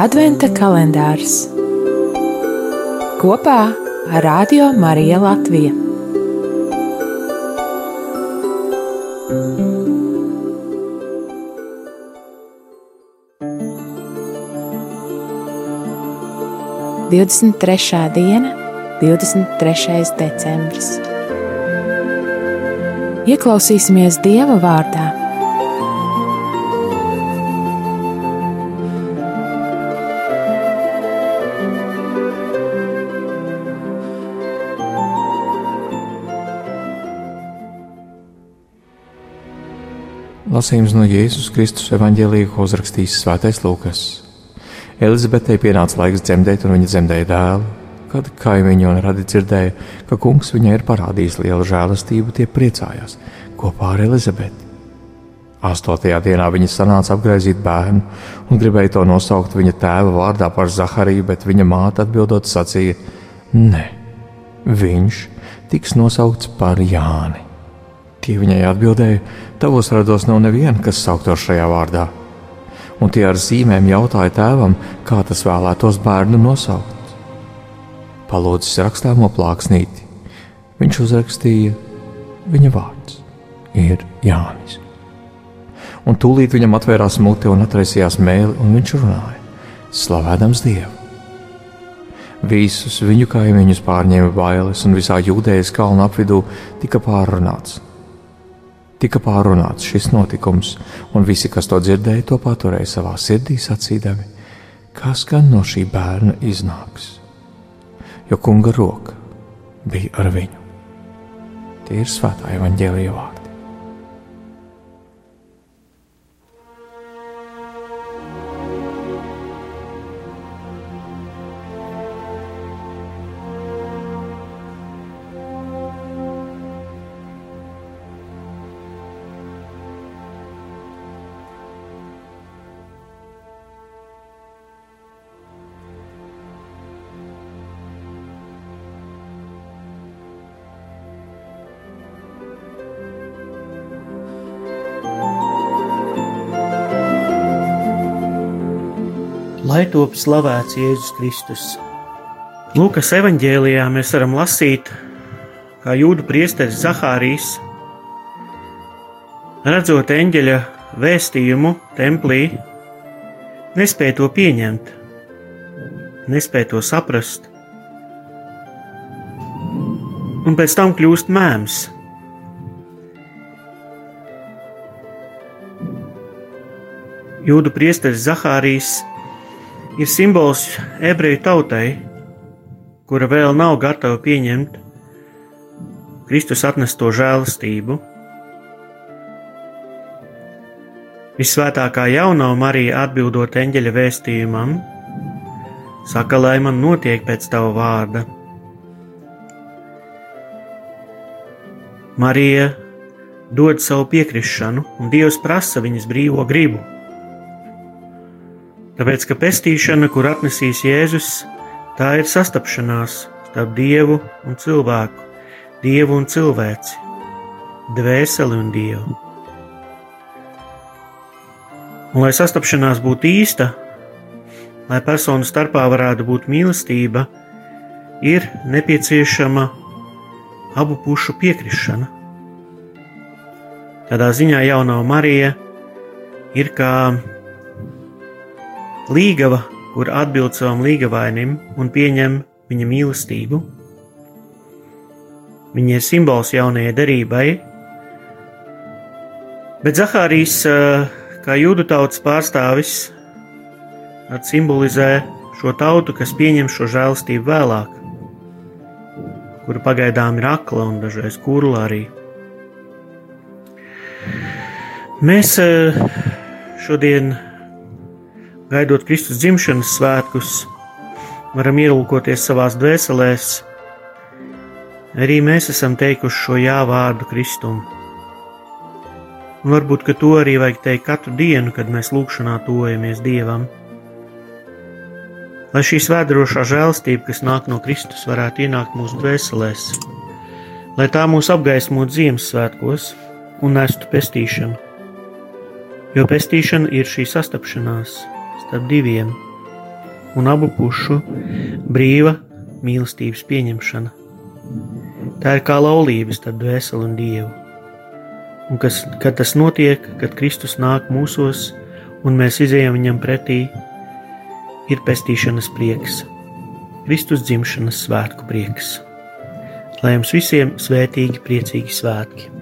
Adventa kalendārs kopā ar Radio Mariju Latviju. Divdesmit trešā diena, divdesmit trešais decembris. Ieklausīsimies Dieva vārdā Lasījums no Jēzus Kristus evanģēlīja, ko uzrakstījis Svētais Lūkas. Elizabetei pienāca laiks dzemdēt, un viņa dzemdēja dēlu. Kad kaimiņi un radi dzirdēja, ka kungs viņai ir parādījis lielu žēlastību, tie priecājās kopā ar Elizabeti. Astotajā dienā viņa sanāca apgraizīt bērnu un gribēja to nosaukt viņa tēva vārdā par Zahariju, bet viņa māte atbildot sacīja: Nē, viņš tiks nosaukts par Jāni. Tie viņai atbildēja: Tavos rados nav neviena, kas sauktos šajā vārdā. Un tie ar zīmēm jautāja tēvam, kā tas vēlētos bērnu nosaukt. Palūdzis rakstāmo plāksnīti. Viņš uzrakstīja, viņa vārds ir Jānis. Un tūlīt viņam atvērās mute un atraisījās mēli, un viņš runāja, slavēdams Dievu. Visus viņu kaimiņus pārņēma bailes, un visā jūdejas kalnu apvidū tika pārrunāts tika pārunāts šis notikums, un visi, kas to dzirdēja, to paturēja savā sirdī, sacīdami, kas gan no šī bērna iznāks. Jo kunga roka bija ar viņu. Tie ir svētā evaņģēlīja vārdi. Lai top slavēts Jēzus Kristus. Lūkas evanģēlijā mēs varam lasīt, kā jūdu priesteris Zahārijas, redzot eņģeļa vēstījumu templī, nespēja to pieņemt, nespēja to saprast, un pēc tam kļūst mēms. Jūdu priesteris Zahārijas ir simbols ebreju tautai, kura vēl nav gatava pieņemt Kristus atnesto žēlastību. Visvētākā jaunā Marija atbildot eņģeļa vēstījumam, saka, lai man notiek pēc tava vārda. Marija dod savu piekrišanu, un Dievs prasa viņas brīvo gribu. Tāpēc, ka pestīšana, kur atnesīs Jēzus, tā ir sastapšanās starp dievu un cilvēku, dievu un cilvēci, dvēseli un dievu. Un, lai sastapšanās būtu īsta, lai personu starpā varētu būt mīlestība, ir nepieciešama abu pušu piekrišana. Tādā ziņā jaunā Marija ir kā līgava, kur atbild savam līgavainim un pieņem viņa mīlestību. Viņa ir simbols jaunajai derībai, bet Zahārijas, eh, kā jūdu tautas pārstāvis, simbolizē šo tautu, kas pieņem šo žēlastību vēlāk, kura pagaidām ir akla un dažreiz kurla arī. Mēs eh, šodien gaidot Kristus dzimšanas svētkus, varam ielūkoties savās dvēselēs. Arī mēs esam teikuši šo jā vārdu Kristum. Un varbūt, ka to arī vajag teikt katru dienu, kad mēs lūgšanā tojamies Dievam. Lai šī svētdrošā žēlstība, kas nāk no Kristus, varētu ienākt mūsu dvēselēs, lai tā mūs apgaismotu Ziemassvētkos un nestu pestīšanu. Jo pestīšana ir šī sastapšanās starp diviem un abu pušu brīva mīlestības pieņemšana. Tā ir kā laulības starp dvēseli un dievu. Un kas, kad tas notiek, kad Kristus nāk mūsos un mēs izējām viņam pretī, ir pestīšanas prieks, Kristus dzimšanas svētku prieks. Lai jums visiem svētīgi, priecīgi svētki!